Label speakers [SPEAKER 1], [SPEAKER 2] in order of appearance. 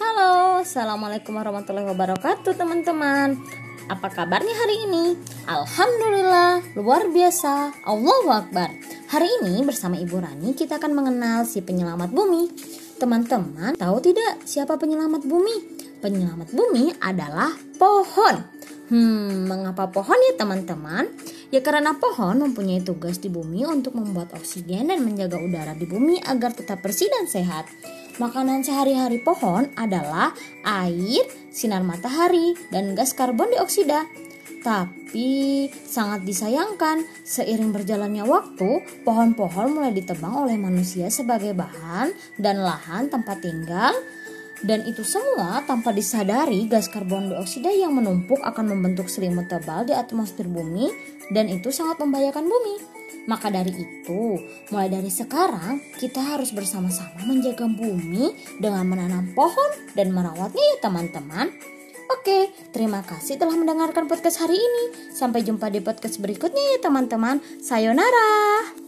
[SPEAKER 1] Halo, Assalamualaikum warahmatullahi wabarakatuh teman-teman Apa kabarnya hari ini? Alhamdulillah, luar biasa Allahu Akbar Hari ini bersama Ibu Rani kita akan mengenal si penyelamat bumi Teman-teman, tahu tidak siapa penyelamat bumi? Penyelamat bumi adalah pohon Hmm, mengapa pohon ya teman-teman? Ya karena pohon mempunyai tugas di bumi untuk membuat oksigen dan menjaga udara di bumi agar tetap bersih dan sehat. Makanan sehari-hari pohon adalah air, sinar matahari, dan gas karbon dioksida. Tapi sangat disayangkan, seiring berjalannya waktu, pohon-pohon mulai ditebang oleh manusia sebagai bahan dan lahan tempat tinggal. Dan itu semua tanpa disadari gas karbon dioksida yang menumpuk akan membentuk selimut tebal di atmosfer bumi dan itu sangat membahayakan bumi. Maka dari itu, mulai dari sekarang kita harus bersama-sama menjaga bumi dengan menanam pohon dan merawatnya ya teman-teman. Oke, terima kasih telah mendengarkan podcast hari ini. Sampai jumpa di podcast berikutnya ya teman-teman. Sayonara.